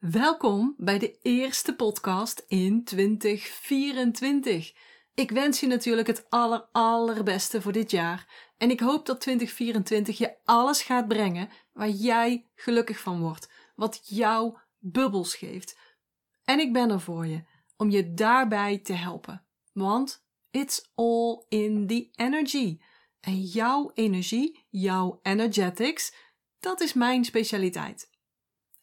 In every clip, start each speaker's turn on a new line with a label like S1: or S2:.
S1: Welkom bij de eerste podcast in 2024. Ik wens je natuurlijk het aller allerbeste voor dit jaar en ik hoop dat 2024 je alles gaat brengen waar jij gelukkig van wordt, wat jou bubbels geeft. En ik ben er voor je om je daarbij te helpen, want it's all in the energy. En jouw energie, jouw energetics, dat is mijn specialiteit.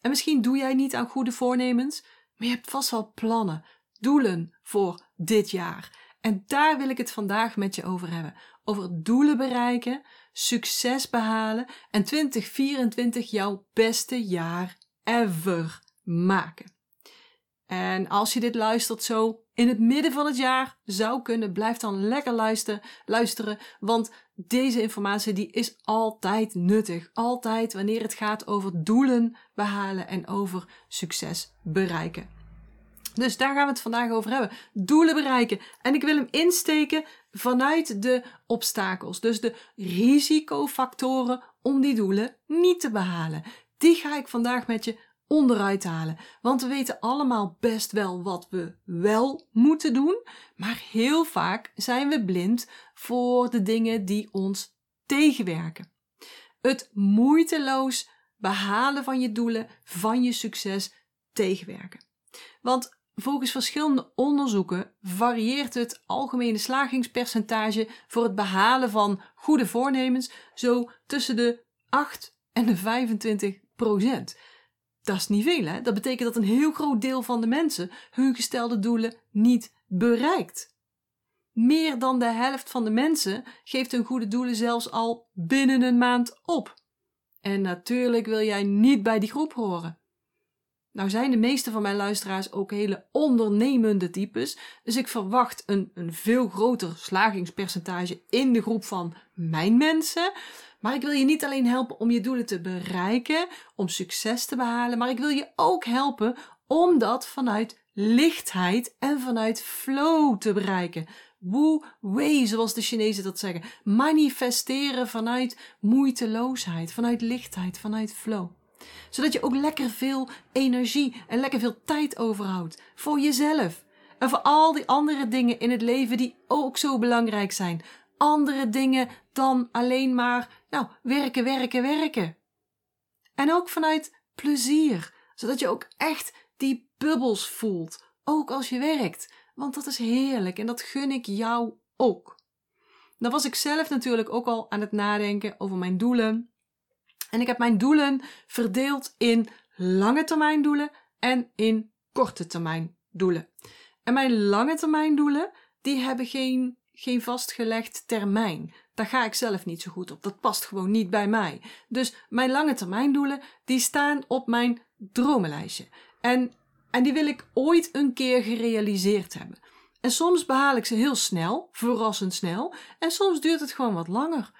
S1: En misschien doe jij niet aan goede voornemens, maar je hebt vast wel plannen, doelen voor dit jaar. En daar wil ik het vandaag met je over hebben. Over doelen bereiken, succes behalen en 2024 jouw beste jaar ever maken. En als je dit luistert zo in het midden van het jaar zou kunnen, blijf dan lekker luisteren, luisteren want deze informatie die is altijd nuttig. Altijd wanneer het gaat over doelen behalen en over succes bereiken. Dus daar gaan we het vandaag over hebben. Doelen bereiken. En ik wil hem insteken vanuit de obstakels. Dus de risicofactoren om die doelen niet te behalen. Die ga ik vandaag met je onderuit halen. Want we weten allemaal best wel wat we wel moeten doen, maar heel vaak zijn we blind voor de dingen die ons tegenwerken. Het moeiteloos behalen van je doelen, van je succes tegenwerken. Want volgens verschillende onderzoeken varieert het algemene slagingspercentage voor het behalen van goede voornemens zo tussen de 8 en de 25 procent. Dat is niet veel, hè? Dat betekent dat een heel groot deel van de mensen hun gestelde doelen niet bereikt. Meer dan de helft van de mensen geeft hun goede doelen zelfs al binnen een maand op. En natuurlijk wil jij niet bij die groep horen. Nou zijn de meeste van mijn luisteraars ook hele ondernemende types, dus ik verwacht een, een veel groter slagingspercentage in de groep van mijn mensen. Maar ik wil je niet alleen helpen om je doelen te bereiken, om succes te behalen, maar ik wil je ook helpen om dat vanuit lichtheid en vanuit flow te bereiken. Wu Wei, zoals de Chinezen dat zeggen. Manifesteren vanuit moeiteloosheid, vanuit lichtheid, vanuit flow. Zodat je ook lekker veel energie en lekker veel tijd overhoudt voor jezelf. En voor al die andere dingen in het leven die ook zo belangrijk zijn andere dingen dan alleen maar, nou, werken, werken, werken. En ook vanuit plezier, zodat je ook echt die bubbels voelt, ook als je werkt. Want dat is heerlijk en dat gun ik jou ook. Dan was ik zelf natuurlijk ook al aan het nadenken over mijn doelen. En ik heb mijn doelen verdeeld in lange termijn doelen en in korte termijn doelen. En mijn lange termijn doelen, die hebben geen geen vastgelegd termijn. Daar ga ik zelf niet zo goed op. Dat past gewoon niet bij mij. Dus mijn lange termijn doelen, die staan op mijn dromenlijstje. En, en die wil ik ooit een keer gerealiseerd hebben. En soms behaal ik ze heel snel, verrassend snel. En soms duurt het gewoon wat langer.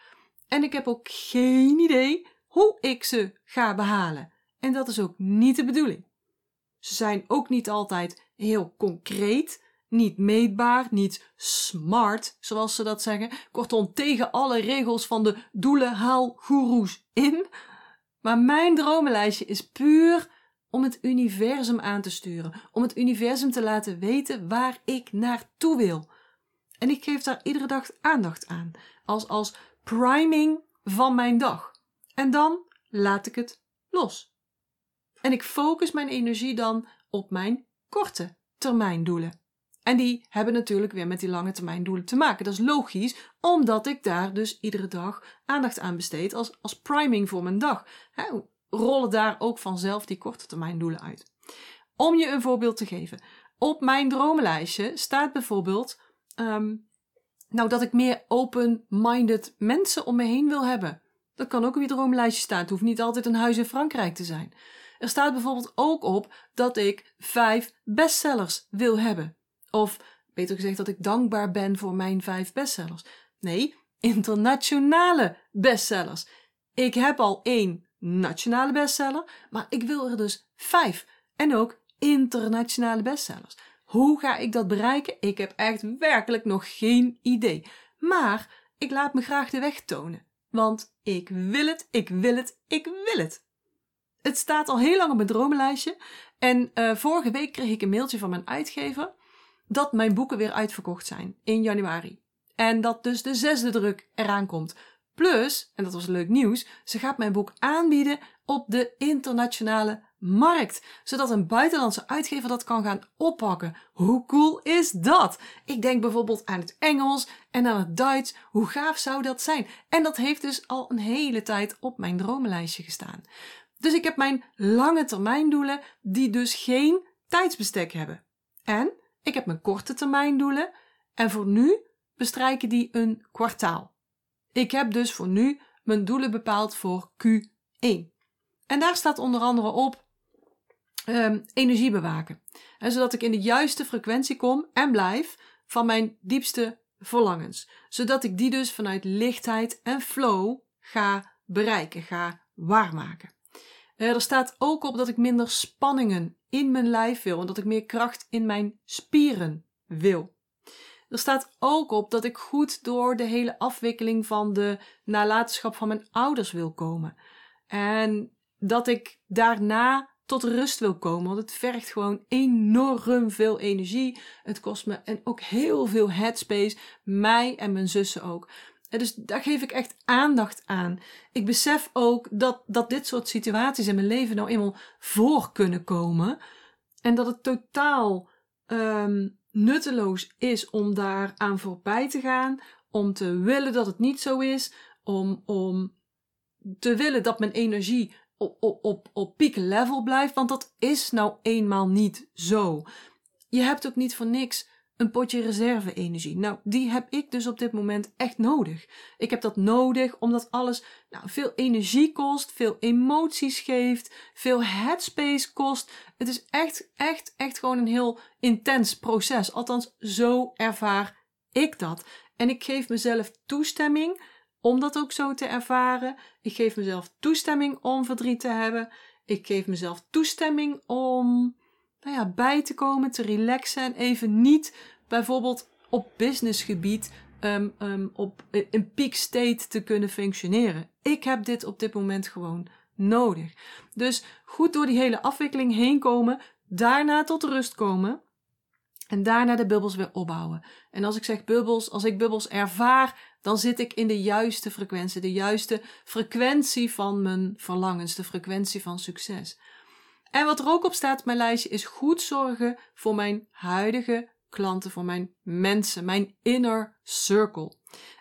S1: En ik heb ook geen idee hoe ik ze ga behalen. En dat is ook niet de bedoeling. Ze zijn ook niet altijd heel concreet niet meetbaar, niet smart, zoals ze dat zeggen. Kortom, tegen alle regels van de doelenhaalgoeroes in. Maar mijn dromenlijstje is puur om het universum aan te sturen. Om het universum te laten weten waar ik naartoe wil. En ik geef daar iedere dag aandacht aan. Als, als priming van mijn dag. En dan laat ik het los. En ik focus mijn energie dan op mijn korte termijn doelen. En die hebben natuurlijk weer met die lange termijn doelen te maken. Dat is logisch, omdat ik daar dus iedere dag aandacht aan besteed als, als priming voor mijn dag. Rollen daar ook vanzelf die korte termijn doelen uit. Om je een voorbeeld te geven. Op mijn dromenlijstje staat bijvoorbeeld ehm, nou, dat ik meer open-minded mensen om me heen wil hebben. Dat kan ook op je droomlijstje staan. Het hoeft niet altijd een huis in Frankrijk te zijn. Er staat bijvoorbeeld ook op dat ik vijf bestsellers wil hebben. Of beter gezegd dat ik dankbaar ben voor mijn vijf bestsellers. Nee, internationale bestsellers. Ik heb al één nationale bestseller, maar ik wil er dus vijf. En ook internationale bestsellers. Hoe ga ik dat bereiken? Ik heb echt werkelijk nog geen idee. Maar ik laat me graag de weg tonen. Want ik wil het, ik wil het, ik wil het. Het staat al heel lang op mijn dromenlijstje. En uh, vorige week kreeg ik een mailtje van mijn uitgever dat mijn boeken weer uitverkocht zijn in januari. En dat dus de zesde druk eraan komt. Plus, en dat was leuk nieuws, ze gaat mijn boek aanbieden op de internationale markt, zodat een buitenlandse uitgever dat kan gaan oppakken. Hoe cool is dat? Ik denk bijvoorbeeld aan het Engels en aan het Duits. Hoe gaaf zou dat zijn? En dat heeft dus al een hele tijd op mijn dromenlijstje gestaan. Dus ik heb mijn lange termijn doelen die dus geen tijdsbestek hebben. En ik heb mijn korte termijn doelen en voor nu bestrijken die een kwartaal. Ik heb dus voor nu mijn doelen bepaald voor Q1. En daar staat onder andere op um, energie bewaken. En zodat ik in de juiste frequentie kom en blijf van mijn diepste verlangens. Zodat ik die dus vanuit lichtheid en flow ga bereiken, ga waarmaken. Uh, er staat ook op dat ik minder spanningen in mijn lijf wil en dat ik meer kracht in mijn spieren wil. Er staat ook op dat ik goed door de hele afwikkeling van de nalatenschap van mijn ouders wil komen. En dat ik daarna tot rust wil komen. Want het vergt gewoon enorm veel energie. Het kost me en ook heel veel headspace. Mij en mijn zussen ook. Dus daar geef ik echt aandacht aan. Ik besef ook dat, dat dit soort situaties in mijn leven nou eenmaal voor kunnen komen. En dat het totaal um, nutteloos is om daar aan voorbij te gaan. Om te willen dat het niet zo is. Om, om te willen dat mijn energie op, op, op, peak level blijft, want dat is nou eenmaal niet zo. Je hebt ook niet voor niks een potje reserve-energie. Nou, die heb ik dus op dit moment echt nodig. Ik heb dat nodig omdat alles nou, veel energie kost, veel emoties geeft, veel headspace kost. Het is echt, echt, echt gewoon een heel intens proces. Althans, zo ervaar ik dat. En ik geef mezelf toestemming om dat ook zo te ervaren. Ik geef mezelf toestemming om verdriet te hebben. Ik geef mezelf toestemming om nou ja, bij te komen, te relaxen en even niet bijvoorbeeld op businessgebied um, um, op een peak state te kunnen functioneren. Ik heb dit op dit moment gewoon nodig. Dus goed door die hele afwikkeling heen komen, daarna tot rust komen. En daarna de bubbels weer opbouwen. En als ik zeg bubbels, als ik bubbels ervaar, dan zit ik in de juiste frequentie, de juiste frequentie van mijn verlangens, de frequentie van succes. En wat er ook op staat op mijn lijstje is goed zorgen voor mijn huidige klanten, voor mijn mensen, mijn inner circle.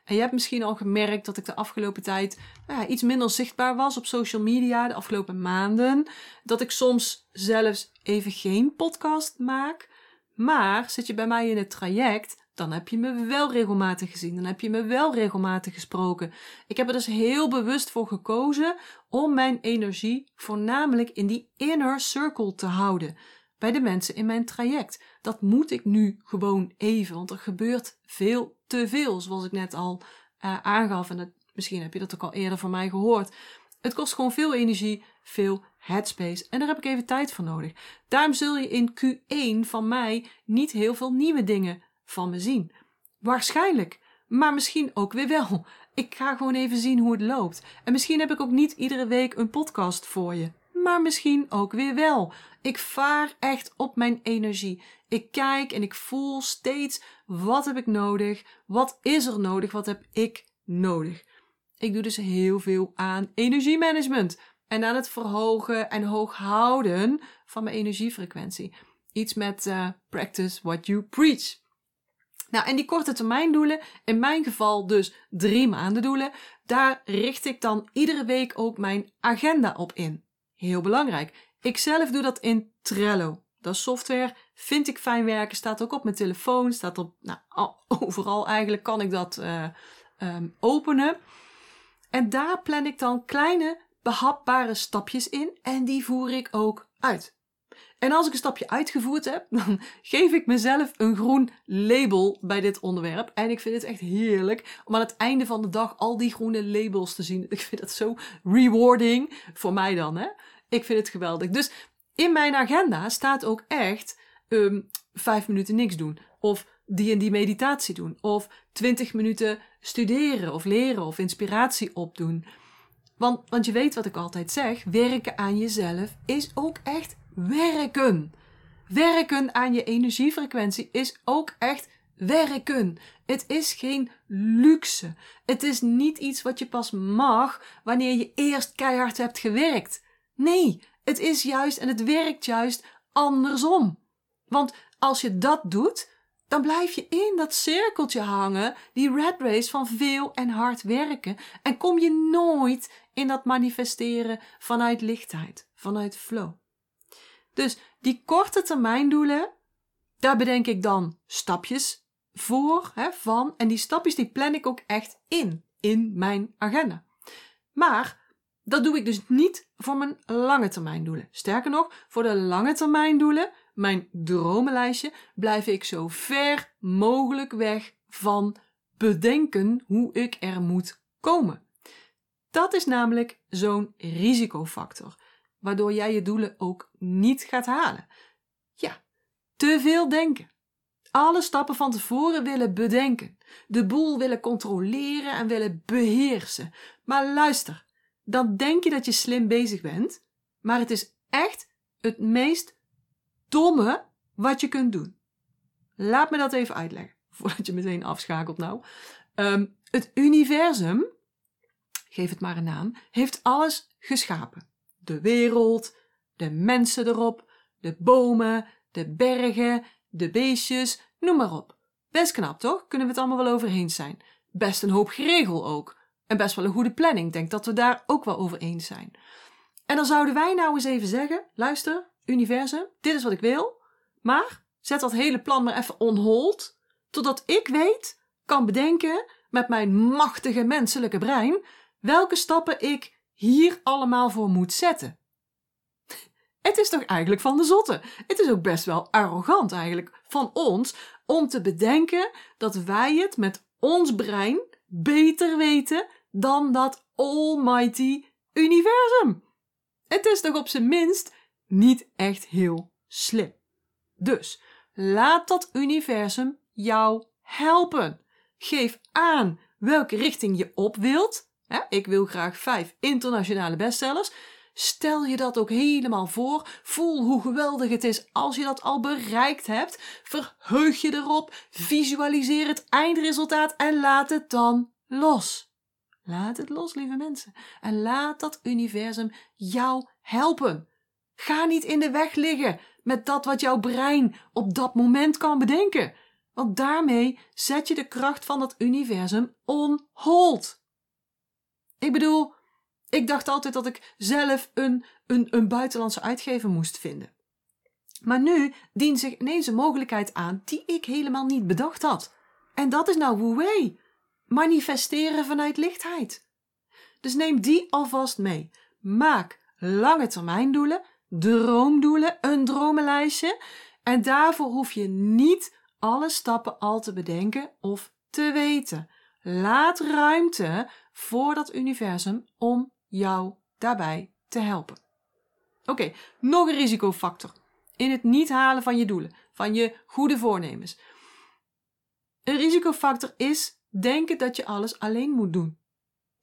S1: En je hebt misschien al gemerkt dat ik de afgelopen tijd nou ja, iets minder zichtbaar was op social media, de afgelopen maanden. Dat ik soms zelfs even geen podcast maak. Maar zit je bij mij in het traject, dan heb je me wel regelmatig gezien. Dan heb je me wel regelmatig gesproken. Ik heb er dus heel bewust voor gekozen om mijn energie voornamelijk in die inner circle te houden. Bij de mensen in mijn traject. Dat moet ik nu gewoon even, want er gebeurt veel te veel, zoals ik net al uh, aangaf. En misschien heb je dat ook al eerder van mij gehoord. Het kost gewoon veel energie, veel headspace. En daar heb ik even tijd voor nodig. Daarom zul je in Q1 van mij niet heel veel nieuwe dingen van me zien. Waarschijnlijk. Maar misschien ook weer wel. Ik ga gewoon even zien hoe het loopt. En misschien heb ik ook niet iedere week een podcast voor je. Maar misschien ook weer wel. Ik vaar echt op mijn energie. Ik kijk en ik voel steeds wat heb ik nodig? Wat is er nodig? Wat heb ik nodig? Ik doe dus heel veel aan energiemanagement en aan het verhogen en hoog houden van mijn energiefrequentie. Iets met uh, practice what you preach. Nou, en die korte termijn doelen, in mijn geval dus drie maanden doelen, daar richt ik dan iedere week ook mijn agenda op in. Heel belangrijk. Ik zelf doe dat in Trello. Dat software, vind ik fijn werken, staat ook op mijn telefoon, staat op, nou, overal eigenlijk kan ik dat uh, um, openen. En daar plan ik dan kleine behapbare stapjes in en die voer ik ook uit. En als ik een stapje uitgevoerd heb, dan geef ik mezelf een groen label bij dit onderwerp. En ik vind het echt heerlijk om aan het einde van de dag al die groene labels te zien. Ik vind dat zo rewarding voor mij dan, hè. Ik vind het geweldig. Dus in mijn agenda staat ook echt um, vijf minuten niks doen. Of die en die meditatie doen. Of twintig minuten studeren of leren of inspiratie opdoen. Want, want je weet wat ik altijd zeg: werken aan jezelf is ook echt werken. Werken aan je energiefrequentie is ook echt werken. Het is geen luxe. Het is niet iets wat je pas mag wanneer je eerst keihard hebt gewerkt. Nee, het is juist en het werkt juist andersom. Want als je dat doet, dan blijf je in dat cirkeltje hangen, die red race van veel en hard werken, en kom je nooit in dat manifesteren vanuit lichtheid, vanuit flow. Dus die korte termijn doelen, daar bedenk ik dan stapjes voor, hè, van, en die stapjes die plan ik ook echt in, in mijn agenda. Maar dat doe ik dus niet voor mijn lange termijn doelen. Sterker nog, voor de lange termijn doelen, mijn dromenlijstje, blijf ik zo ver mogelijk weg van bedenken hoe ik er moet komen. Dat is namelijk zo'n risicofactor, waardoor jij je doelen ook niet gaat halen. Ja, te veel denken. Alle stappen van tevoren willen bedenken, de boel willen controleren en willen beheersen. Maar luister, dan denk je dat je slim bezig bent, maar het is echt het meest domme wat je kunt doen. Laat me dat even uitleggen, voordat je meteen afschakelt nou. Ehm, het universum, geef het maar een naam, heeft alles geschapen. De wereld, de mensen erop, de bomen, de bergen, de beestjes, noem maar op. Best knap, toch? Kunnen we het allemaal wel over eens zijn. Best een hoop geregel ook. En best wel een goede planning. Denk dat we daar ook wel over eens zijn. En dan zouden wij nou eens even zeggen: luister, universum, dit is wat ik wil. Maar zet dat hele plan maar even on hold. Totdat ik weet, kan bedenken met mijn machtige menselijke brein welke stappen ik hier allemaal voor moet zetten. Het is toch eigenlijk van de zotte. Het is ook best wel arrogant eigenlijk van ons om te bedenken dat wij het met ons brein beter weten dan dat almighty universum. Het is toch op zijn minst niet echt heel slim. Dus laat dat universum jou helpen. Geef aan welke richting je op wilt. Ik wil graag vijf internationale bestsellers. Stel je dat ook helemaal voor. Voel hoe geweldig het is als je dat al bereikt hebt. Verheug je erop. Visualiseer het eindresultaat en laat het dan los. Laat het los, lieve mensen. En laat dat universum jou helpen. Ga niet in de weg liggen met dat wat jouw brein op dat moment kan bedenken. Want daarmee zet je de kracht van dat universum on hold. Ik bedoel, ik dacht altijd dat ik zelf een, een, een buitenlandse uitgever moest vinden. Maar nu dient zich ineens een mogelijkheid aan die ik helemaal niet bedacht had. En dat is nou Wu Wei. Manifesteren vanuit lichtheid. Dus neem die alvast mee. Maak lange termijn doelen, droomdoelen, een dromenlijstje. En daarvoor hoef je niet alle stappen al te bedenken of te weten. Laat ruimte voor dat universum om jou daarbij te helpen. Oké, nog een risicofactor in het niet halen van je doelen, van je goede voornemens. Een risicofactor is denken dat je alles alleen moet doen.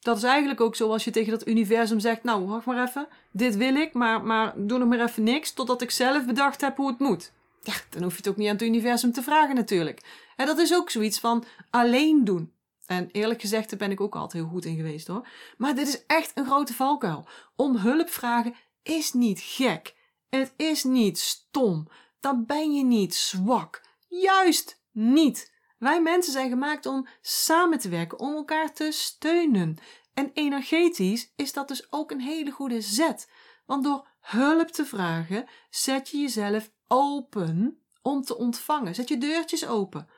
S1: Dat is eigenlijk ook zoals je tegen dat universum zegt: Nou, wacht maar even, dit wil ik, maar, maar doe nog maar even niks totdat ik zelf bedacht heb hoe het moet. Ja, dan hoef je het ook niet aan het universum te vragen, natuurlijk. En dat is ook zoiets van alleen doen. En eerlijk gezegd, daar ben ik ook altijd heel goed in geweest hoor. Maar dit is echt een grote valkuil. Om hulp vragen is niet gek. Het is niet stom. Dan ben je niet zwak. Juist niet. Wij mensen zijn gemaakt om samen te werken, om elkaar te steunen. En energetisch is dat dus ook een hele goede zet. Want door hulp te vragen, zet je jezelf open om te ontvangen. Zet je deurtjes open.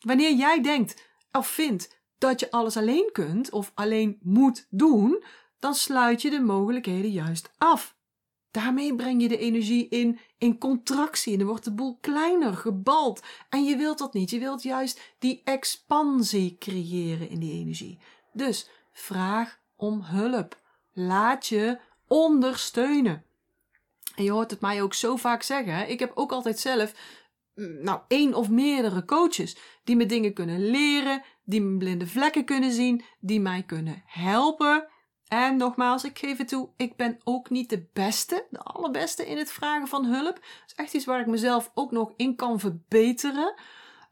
S1: Wanneer jij denkt, of vindt dat je alles alleen kunt of alleen moet doen, dan sluit je de mogelijkheden juist af. Daarmee breng je de energie in, in contractie en dan wordt de boel kleiner, gebald. En je wilt dat niet. Je wilt juist die expansie creëren in die energie. Dus vraag om hulp. Laat je ondersteunen. En je hoort het mij ook zo vaak zeggen. Ik heb ook altijd zelf mm, nou, één of meerdere coaches die me dingen kunnen leren, die mijn blinde vlekken kunnen zien, die mij kunnen helpen. En nogmaals, ik geef het toe, ik ben ook niet de beste, de allerbeste in het vragen van hulp. Dat is echt iets waar ik mezelf ook nog in kan verbeteren.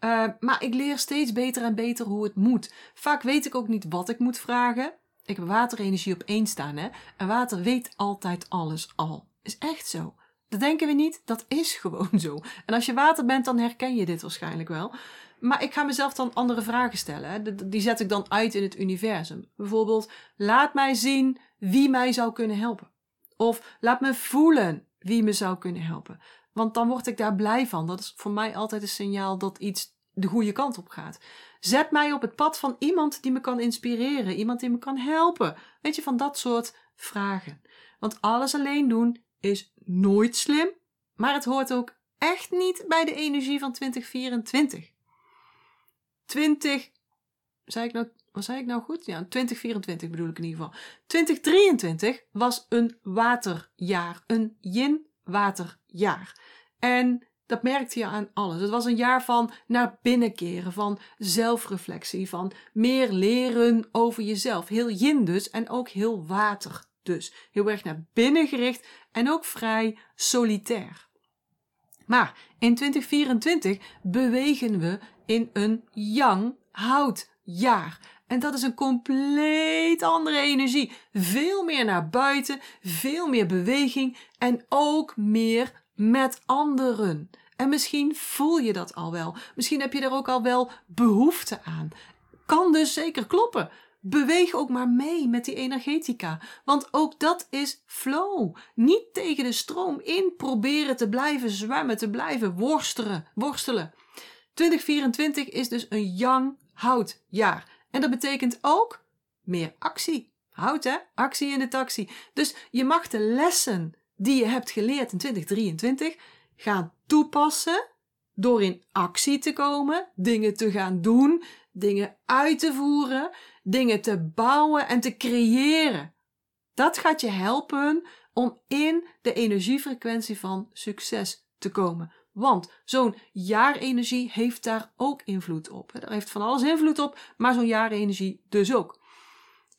S1: Uh, maar ik leer steeds beter en beter hoe het moet. Vaak weet ik ook niet wat ik moet vragen. Ik heb waterenergie op één staan, hè. En water weet altijd alles al. Is echt zo. Dat denken we niet, dat is gewoon zo. En als je water bent, dan herken je dit waarschijnlijk wel. Maar ik ga mezelf dan andere vragen stellen. Hè. Die zet ik dan uit in het universum. Bijvoorbeeld, laat mij zien wie mij zou kunnen helpen. Of laat me voelen wie me zou kunnen helpen. Want dan word ik daar blij van. Dat is voor mij altijd een signaal dat iets de goede kant op gaat. Zet mij op het pad van iemand die me kan inspireren, iemand die me kan helpen. Weet je, van dat soort vragen. Want alles alleen doen is nooit slim, maar het hoort ook echt niet bij de energie van 2024. 20, zei ik nou, wat zei ik nou goed? Ja, 2024 bedoel ik in ieder geval. 2023 was een waterjaar, een yin-waterjaar. En dat merkte je aan alles. Het was een jaar van naar binnen keren, van zelfreflectie, van meer leren over jezelf. Heel yin dus en ook heel water dus. Heel erg naar binnen gericht en ook vrij solitair. Maar in 2024 bewegen we in een yang houtjaar. En dat is een compleet andere energie. Veel meer naar buiten, veel meer beweging en ook meer met anderen. En misschien voel je dat al wel. Misschien heb je er ook al wel behoefte aan. Kan dus zeker kloppen. Beweeg ook maar mee met die energetica. Want ook dat is flow. Niet tegen de stroom in proberen te blijven zwemmen, te blijven worstelen. worstelen. 2024 is dus een yang hout jaar. En dat betekent ook meer actie. Hout hè? Actie in de taxi. Dus je mag de lessen die je hebt geleerd in 2023 gaan toepassen door in actie te komen, dingen te gaan doen, dingen uit te voeren, dingen te bouwen en te creëren. Dat gaat je helpen om in de energiefrequentie van succes te komen. Want zo'n jaarenergie heeft daar ook invloed op. Daar heeft van alles invloed op, maar zo'n jaarenergie dus ook.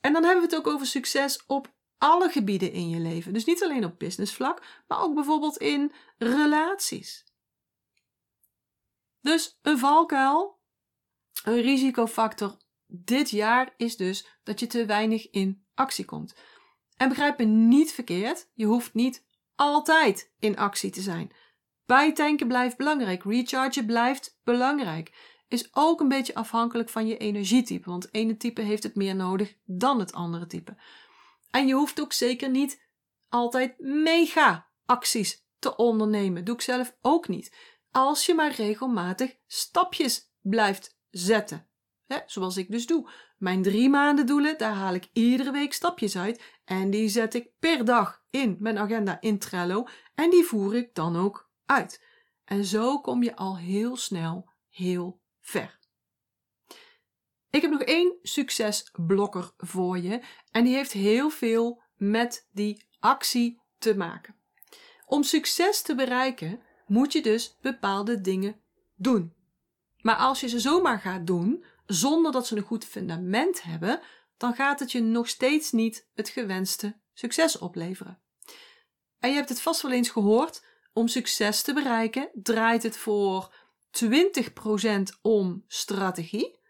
S1: En dan hebben we het ook over succes op alle gebieden in je leven. Dus niet alleen op businessvlak, maar ook bijvoorbeeld in relaties. Dus een valkuil, een risicofactor dit jaar is dus dat je te weinig in actie komt. En begrijp me niet verkeerd, je hoeft niet altijd in actie te zijn. Bijtanken blijft belangrijk, rechargen blijft belangrijk. Is ook een beetje afhankelijk van je energietype, want het ene type heeft het meer nodig dan het andere type. En je hoeft ook zeker niet altijd mega acties te ondernemen. Doe ik zelf ook niet. Als je maar regelmatig stapjes blijft zetten. zoals ik dus doe. Mijn drie maanden doelen, daar haal ik iedere week stapjes uit. En die zet ik per dag in mijn agenda in Trello. En die voer ik dan ook uit. En zo kom je al heel snel heel ver. Ik heb nog één succesblokker voor je en die heeft heel veel met die actie te maken. Om succes te bereiken moet je dus bepaalde dingen doen. Maar als je ze zomaar gaat doen, zonder dat ze een goed fundament hebben, dan gaat het je nog steeds niet het gewenste succes opleveren. En je hebt het vast wel eens gehoord, om succes te bereiken draait het voor 20% om strategie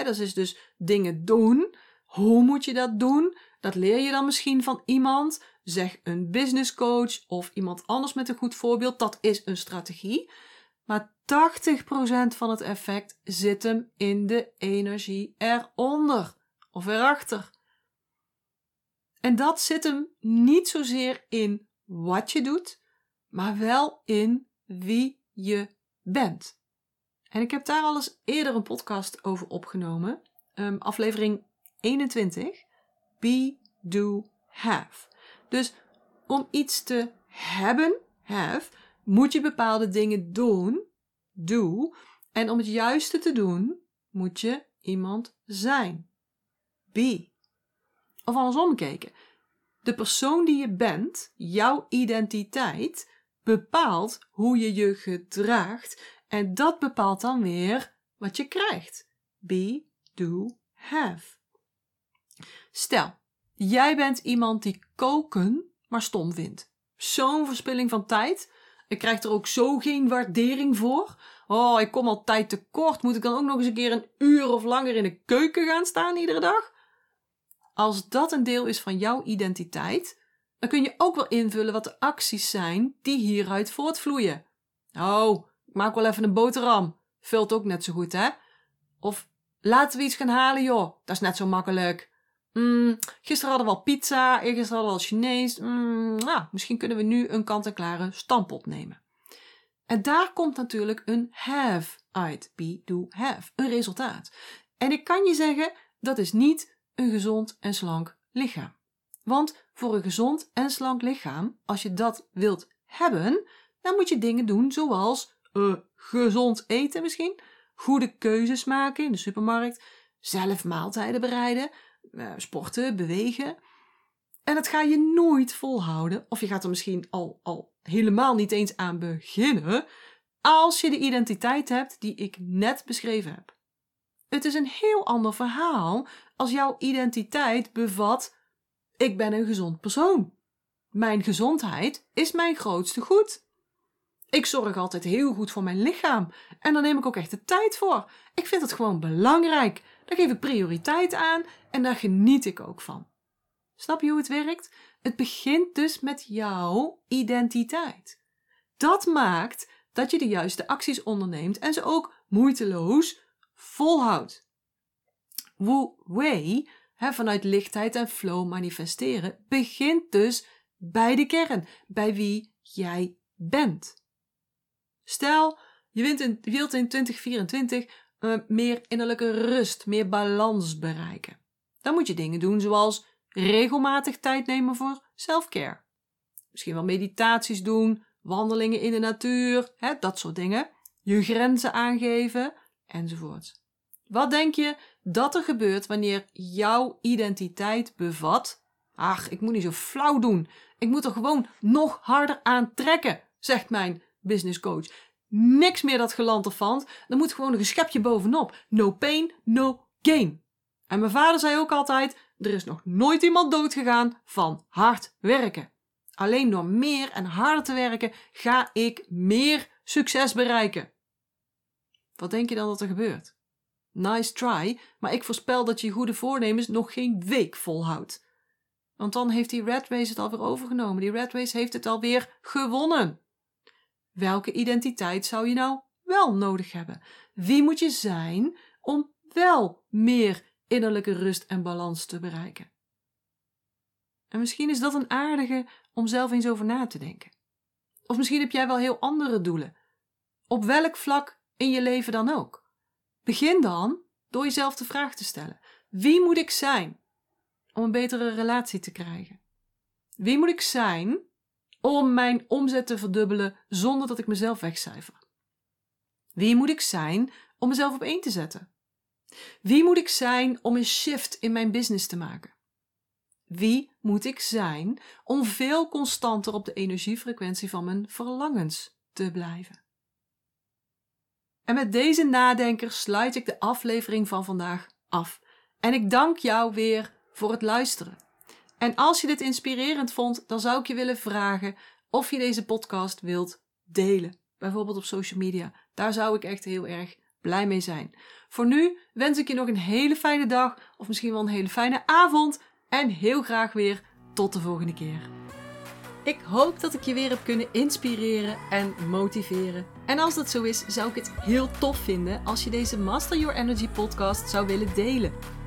S1: dat is dus dingen doen. Hoe moet je dat doen? Dat leer je dan misschien van iemand. Zeg een business coach of iemand anders met een goed voorbeeld. Dat is een strategie. Maar 80% van het effect zit hem in de energie eronder of erachter. En dat zit hem niet zozeer in wat je doet, maar wel in wie je bent. En ik heb daar al eens eerder een podcast over opgenomen. Um, aflevering 21. Be, do, have. Dus om iets te hebben, have, moet je bepaalde dingen doen, do. En om het juiste te doen, moet je iemand zijn. Be. Of andersom kijken. De persoon die je bent, jouw identiteit, bepaalt hoe je je gedraagt en dat bepaalt dan weer wat je krijgt. Be, do, have. Stel, Jij bent iemand die koken maar stom vindt. Zo'n verspilling van tijd. Ik krijg er ook zo geen waardering voor. Oh, ik kom al tijd tekort. Moet ik dan ook nog eens een keer een uur of langer in de keuken gaan staan iedere dag? Als dat een deel is van jouw identiteit, dan kun je ook wel invullen wat de acties zijn die hieruit voortvloeien. Oh, ik maak wel even een boterham. Vult ook net zo goed, hè? Of laten we iets gaan halen, joh. Dat is net zo makkelijk. Mm, gisteren hadden we al pizza, eergisteren hadden we al Chinees. Mm, nou, misschien kunnen we nu een kant-en-klare stampot nemen. En daar komt natuurlijk een have uit. Be, do, have. Een resultaat. En ik kan je zeggen, dat is niet een gezond en slank lichaam. Want voor een gezond en slank lichaam, als je dat wilt hebben, dan moet je dingen doen zoals uh, gezond eten misschien, goede keuzes maken in de supermarkt, zelf maaltijden bereiden, uh, sporten, bewegen. En dat ga je nooit volhouden, of je gaat er misschien al, al helemaal niet eens aan beginnen, als je de identiteit hebt die ik net beschreven heb. Het is een heel ander verhaal als jouw identiteit bevat: ik ben een gezond persoon. Mijn gezondheid is mijn grootste goed. Ik zorg altijd heel goed voor mijn lichaam en daar neem ik ook echt de tijd voor. Ik vind het gewoon belangrijk. Daar geef ik prioriteit aan en daar geniet ik ook van. Snap je hoe het werkt? Het begint dus met jouw identiteit. Dat maakt dat je de juiste acties onderneemt en ze ook moeiteloos volhoudt. Wu Wei, vanuit lichtheid en flow manifesteren, begint dus bij de kern, bij wie jij bent. Stel, je wilt in, wilt in 2024 uh, meer innerlijke rust, meer balans bereiken. Dan moet je dingen doen zoals regelmatig tijd nemen voor selfcare. Misschien wel meditaties doen, wandelingen in de natuur, hè, dat soort dingen. Je grenzen aangeven, enzovoort. Wat denk je dat er gebeurt wanneer jouw identiteit bevat? Ach, ik moet niet zo flauw doen. Ik moet er gewoon nog harder aan trekken, zegt mijn business coach. Niks meer dat gelanterfant. Er moet gewoon een schepje bovenop. No pain, no gain. En mijn vader zei ook altijd: er is nog nooit iemand doodgegaan van hard werken. Alleen door meer en harder te werken ga ik meer succes bereiken. Wat denk je dan dat er gebeurt? Nice try, maar ik voorspel dat je goede voornemens nog geen week volhoudt. Want dan heeft die Red Race het alweer overgenomen. Die Red Race heeft het alweer gewonnen. Welke identiteit zou je nou wel nodig hebben? Wie moet je zijn om wel meer innerlijke rust en balans te bereiken? En misschien is dat een aardige om zelf eens over na te denken. Of misschien heb jij wel heel andere doelen. Op welk vlak in je leven dan ook. Begin dan door jezelf de vraag te stellen: wie moet ik zijn om een betere relatie te krijgen? Wie moet ik zijn om mijn omzet te verdubbelen zonder dat ik mezelf wegcijfer? Wie moet ik zijn om mezelf op één te zetten? Wie moet ik zijn om een shift in mijn business te maken? Wie moet ik zijn om veel constanter op de energiefrequentie van mijn verlangens te blijven? En met deze nadenker sluit ik de aflevering van vandaag af. En ik dank jou weer voor het luisteren. En als je dit inspirerend vond, dan zou ik je willen vragen of je deze podcast wilt delen. Bijvoorbeeld op social media. Daar zou ik echt heel erg blij mee zijn. Voor nu wens ik je nog een hele fijne dag of misschien wel een hele fijne avond. En heel graag weer tot de volgende keer. Ik hoop dat ik je weer heb kunnen inspireren en motiveren. En als dat zo is, zou ik het heel tof vinden als je deze Master Your Energy podcast zou willen delen.